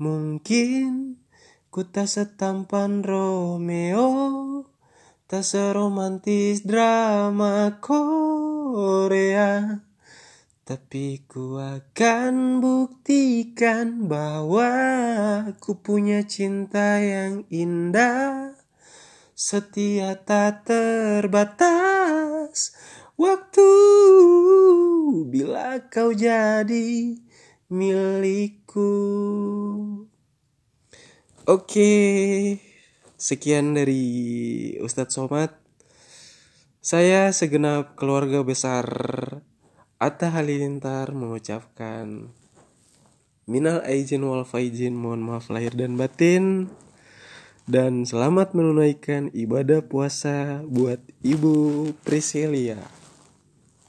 Mungkin ku tak setampan Romeo Tak seromantis drama Korea. Tapi ku akan buktikan bahwa ku punya cinta yang indah. Setia tak terbatas Waktu bila kau jadi milikku Oke, sekian dari Ustadz Somad. Saya segenap keluarga besar Atta Halilintar mengucapkan Minal aizin wal faizin, mohon maaf lahir dan batin. Dan selamat menunaikan ibadah puasa buat Ibu Priscilia.